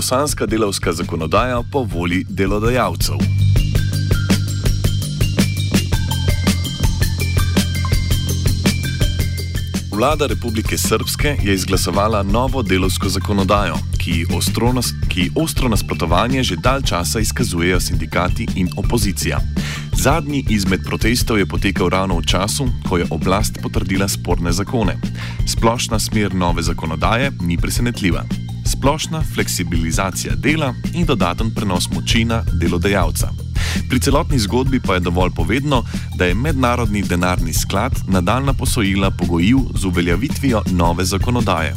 bosanska delovska zakonodaja po volji delodajalcev. Vlada Republike Srpske je izglasovala novo delovsko zakonodajo, ki ostro, nas, ki ostro nasprotovanje že dalj časa izkazujejo sindikati in opozicija. Zadnji izmed protestov je potekal ravno v času, ko je oblast potrdila sporne zakone. Splošna smer nove zakonodaje ni presenetljiva. Splošna fleksibilizacija dela in dodaten prenos moči na delodajalca. Pri celotni zgodbi pa je dovolj povedno, da je mednarodni denarni sklad nadaljna posojila pogojil z uveljavitvijo nove zakonodaje.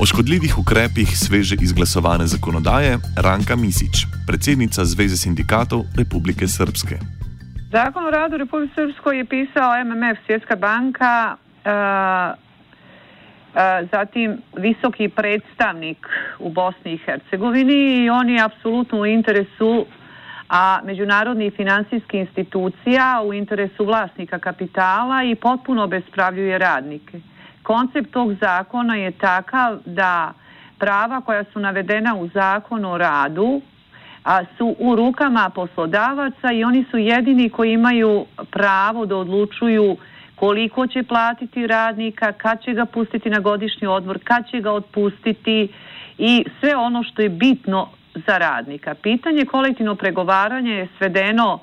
O škodljivih ukrepih sveže izglasovane zakonodaje Ranka Misič, predsednica Zveze sindikatov Republike Srpske. Zakon o radu Republike Srpske je pisao MMF, Svjetska banka, uh, E, zatim visoki predstavnik u Bosni i Hercegovini i oni apsolutno u interesu a međunarodnih finansijskih institucija u interesu vlasnika kapitala i potpuno bespravljuje radnike. Koncept tog zakona je takav da prava koja su navedena u zakonu o radu a, su u rukama poslodavaca i oni su jedini koji imaju pravo da odlučuju koliko će platiti radnika, kad će ga pustiti na godišnji odmor, kad će ga otpustiti i sve ono što je bitno za radnika. Pitanje kolektivno pregovaranje je svedeno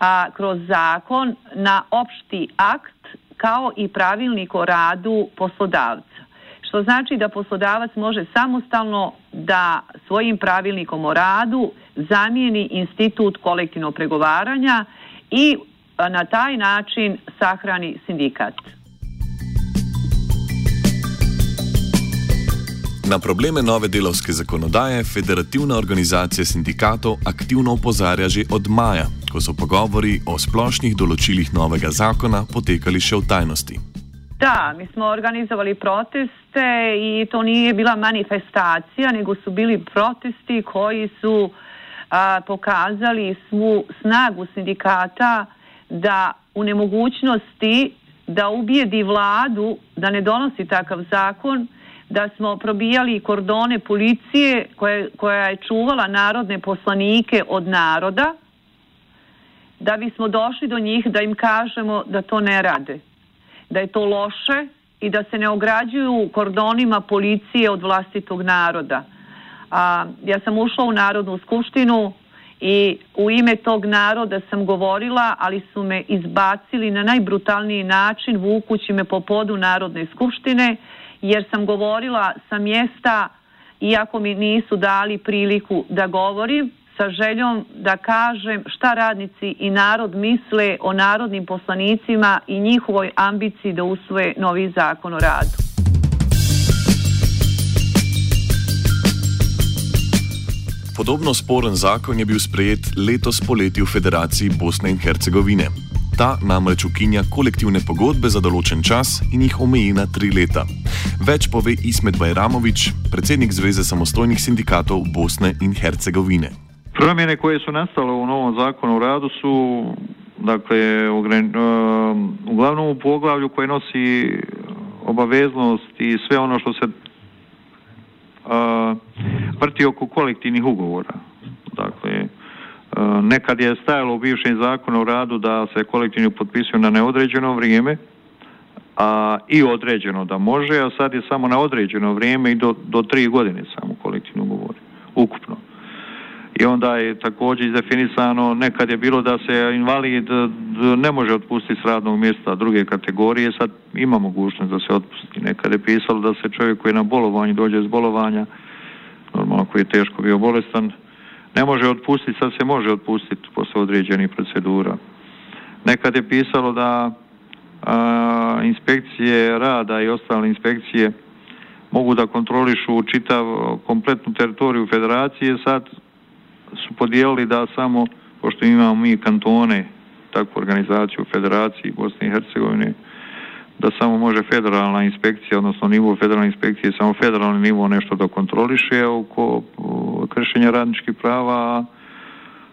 a, kroz zakon na opšti akt kao i pravilnik o radu poslodavca. Što znači da poslodavac može samostalno da svojim pravilnikom o radu zamijeni institut kolektivnog pregovaranja i na taj način sahrani sindikat. Na probleme nove delovske zakonodaje Federativna organizacija sindikatov aktivno opozarja že od maja, ko so pogovori o splošnih določilih novega zakona potekali še v tajnosti. Da, mi smo organizovali proteste i to nije bila manifestacija, nego su bili protesti koji su a, pokazali svu snagu sindikata da u nemogućnosti da ubijedi vladu da ne donosi takav zakon, da smo probijali kordone policije koje, koja je čuvala narodne poslanike od naroda, da bismo došli do njih da im kažemo da to ne rade, da je to loše i da se ne ograđuju kordonima policije od vlastitog naroda. A, ja sam ušla u Narodnu skupštinu i u ime tog naroda sam govorila, ali su me izbacili na najbrutalniji način, vukući me po podu Narodne skupštine, jer sam govorila sa mjesta, iako mi nisu dali priliku da govorim, sa željom da kažem šta radnici i narod misle o narodnim poslanicima i njihovoj ambiciji da usvoje novi zakon o radu. Podobno sporen zakon je bil sprejet letos poleti v Federaciji Bosne in Hercegovine. Ta namreč ukinja kolektivne pogodbe za določen čas in jih omeji na tri leta. Več pove Ismet Bajramovič, predsednik Zveze samostojnih sindikatov Bosne in Hercegovine. Promjene koje su nastale u novom zakonu o radu su dakle, uglavnom u poglavlju koje nosi obaveznost i sve ono što se uh, vrti oko kolektivnih ugovora. Dakle, e, nekad je stajalo u bivšem zakonu o radu da se kolektivni potpisuju na neodređeno vrijeme a, i određeno da može, a sad je samo na određeno vrijeme i do, do tri godine samo kolektivno ugovori, ukupno. I onda je također izdefinisano, nekad je bilo da se invalid e, ne može otpustiti s radnog mjesta druge kategorije, sad ima mogućnost da se otpusti. Nekad je pisalo da se čovjek koji je na bolovanju dođe iz bolovanja, normalno koji je teško bio bolestan, ne može otpustiti, sad se može otpustiti posle određenih procedura. Nekad je pisalo da a, inspekcije rada i ostale inspekcije mogu da kontrolišu čitav kompletnu teritoriju federacije, sad su podijelili da samo, pošto imamo mi kantone, takvu organizaciju u federaciji Bosne i Hercegovine, da samo može federalna inspekcija, odnosno nivo federalne inspekcije, samo federalni nivo nešto da kontroliše oko kršenja radničkih prava,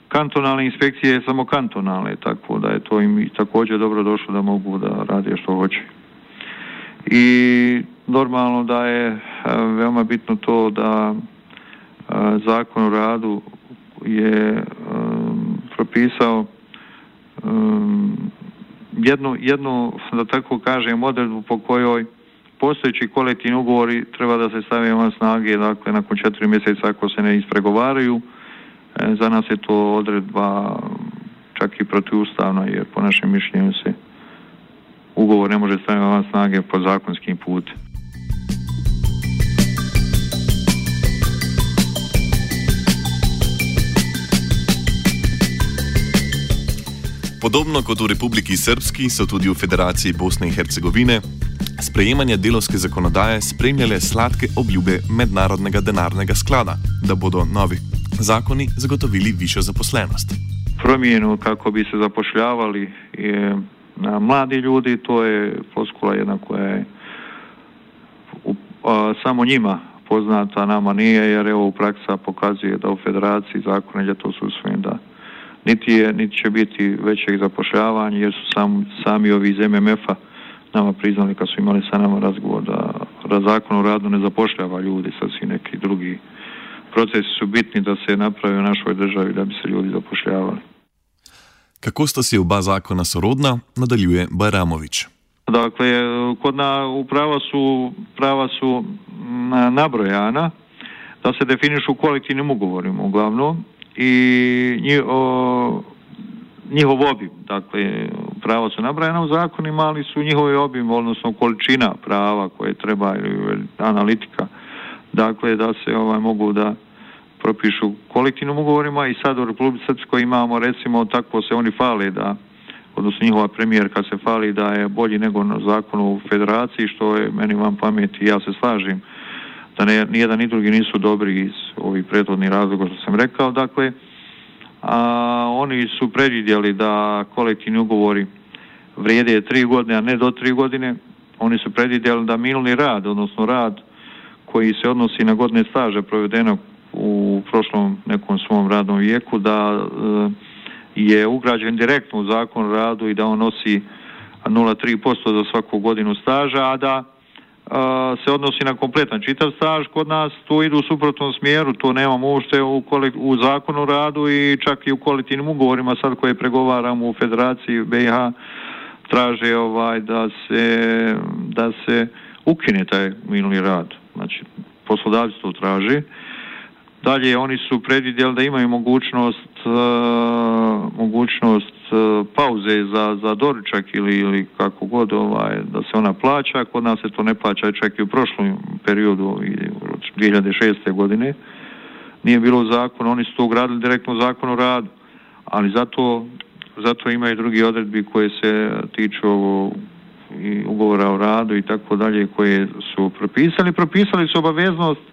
kantonalne inspekcije samo kantonalne, tako da je to im također dobro došlo da mogu da rade što hoće. I normalno da je veoma bitno to da zakon o radu je um, propisao um, jednu, jednu, da tako kažem, odredbu po kojoj postojeći kolektivni ugovori treba da se stave van snage, dakle, nakon četiri mjeseca ako se ne ispregovaraju. E, za nas je to odredba čak i protivustavna, jer po našem mišljenju se ugovor ne može staviti van snage po zakonskim putem. Podobno kot v Republiki Srpski so tudi v Federaciji Bosne in Hercegovine sprejemanje delovske zakonodaje spremljale sladke obljube Mednarodnega denarnega sklada, da bodo novi zakoni zagotovili višjo zaposlenost. Promjenu kako bi se zapošljavali je na mladi ljudi, to je floskula jedna koja je u, a, samo njima poznata, nama nije, jer evo praksa pokazuje da u federaciji zakone je to su usvojen da niti, je, niti će biti većeg zapošljavanja jer su sam, sami ovi iz MMF-a nama priznali kad su imali sa nama razgovor da, da zakon o radu ne zapošljava ljudi, sasvim neki drugi procesi su bitni da se napravi u našoj državi da bi se ljudi zapošljavali. Kako sta si oba zakona sorodna, nadaljuje Bajramović. Dakle, kod na, uprava su, prava su nabrojana da se definišu kolektivnim ugovorima uglavnom i nji, o, njihov obim, dakle, prava su nabrajena u zakonima, ali su njihovi obim, odnosno količina prava koje treba, analitika, dakle, da se ovaj, mogu da propišu kolektivnim ugovorima. I sad u Republike Srpskoj imamo, recimo, tako se oni fale da, odnosno njihova premijerka se fali da je bolji nego na zakonu u federaciji, što je meni vam pameti, ja se slažim, da ne, nijedan ni drugi nisu dobri iz ovih prethodnih razloga što sam rekao, dakle, a, oni su predvidjeli da kolektivni ugovori vrijede tri godine, a ne do tri godine, oni su predvidjeli da milni rad, odnosno rad koji se odnosi na godine staža provedenog u prošlom nekom svom radnom vijeku, da e, je ugrađen direktno u zakon radu i da on nosi 0,3% za svaku godinu staža, a da se odnosi na kompletan čitav staž, kod nas to ide u suprotnom smjeru, to nemamo uopšte u, kolek, u zakonu radu i čak i u kolektivnim ugovorima sad koje pregovaramo u Federaciji BiH traže ovaj da se da se ukine taj minuli rad. Znači poslodavci to traže. Dalje oni su predvidjeli da imaju mogućnost uh, mogućnost uh, pauze za, za doručak ili, ili kako god ovaj, da se ona plaća. Kod nas se to ne plaća čak i u prošlom periodu 2006. godine. Nije bilo zakon, oni su to ugradili direktno zakon o radu, ali zato, zato imaju drugi odredbi koje se tiču ovo, i ugovora o radu i tako dalje koje su propisali. Propisali su obaveznost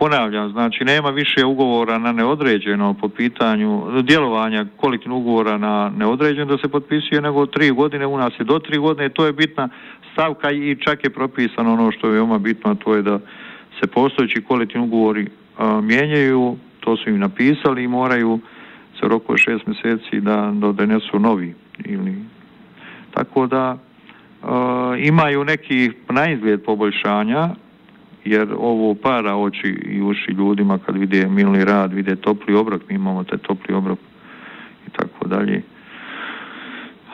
ponavljam, znači nema više ugovora na neodređeno po pitanju djelovanja kolektivnog ugovora na neodređeno da se potpisuje nego tri godine, u nas je do tri godine to je bitna stavka i čak je propisano ono što je veoma bitno, a to je da se postojeći kolektivni ugovori a, mijenjaju, to su im napisali i moraju se roku šest mjeseci da, da donesu novi ili tako da a, imaju neki naizgled poboljšanja jer ovo para oči i uši ljudima kad vide milni rad, vide topli obrok, mi imamo taj topli obrok i tako dalje.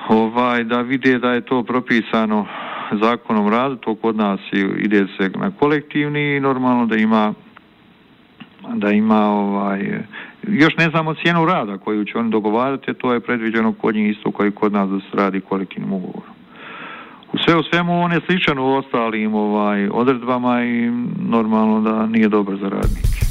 Ovaj, da vide da je to propisano zakonom radu, to kod nas ide se na kolektivni i normalno da ima da ima ovaj još ne znamo cijenu rada koju će oni dogovarati, to je predviđeno kod njih isto koji kod nas da se radi kolektivnim ugovorom sve u svemu on je sličan u ostalim ovaj, odredbama i normalno da nije dobar za radnike.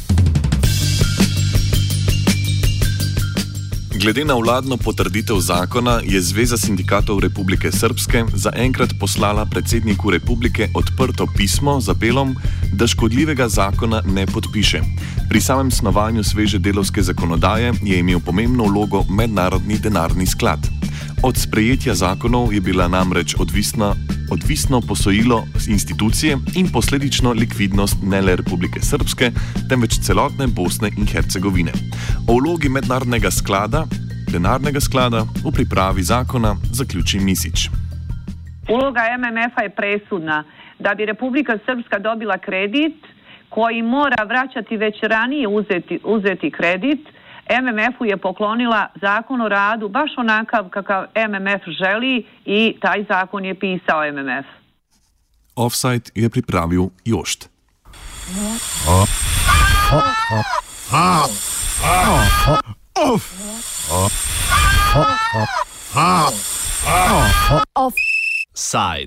Glede na vladno potrditev zakona je Zveza sindikatov Republike Srpske zaenkrat poslala predsedniku republike odprto pismo z apelom, da škodljivega zakona ne podpiše. Pri samem snovanju sveže delovske zakonodaje je imel pomembno vlogo Mednarodni denarni sklad. Od sprejetja zakonov je bila namreč odvisna, odvisno posojilo institucije in posledično likvidnost ne le Republike Srpske, temveč celotne Bosne in Hercegovine. O vlogi mednarodnega sklada, denarnega sklada v pripravi zakona zaključi Misič. Uloga MMF-a je presudna. Da bi Republika Srpska dobila kredit, koji mora vraćati već ranije uzeti, uzeti kredit, MMF-u je poklonila zakon o radu baš onakav kakav MMF želi i taj zakon je pisao MMF. Offsite je pripravio Jošt. Offside.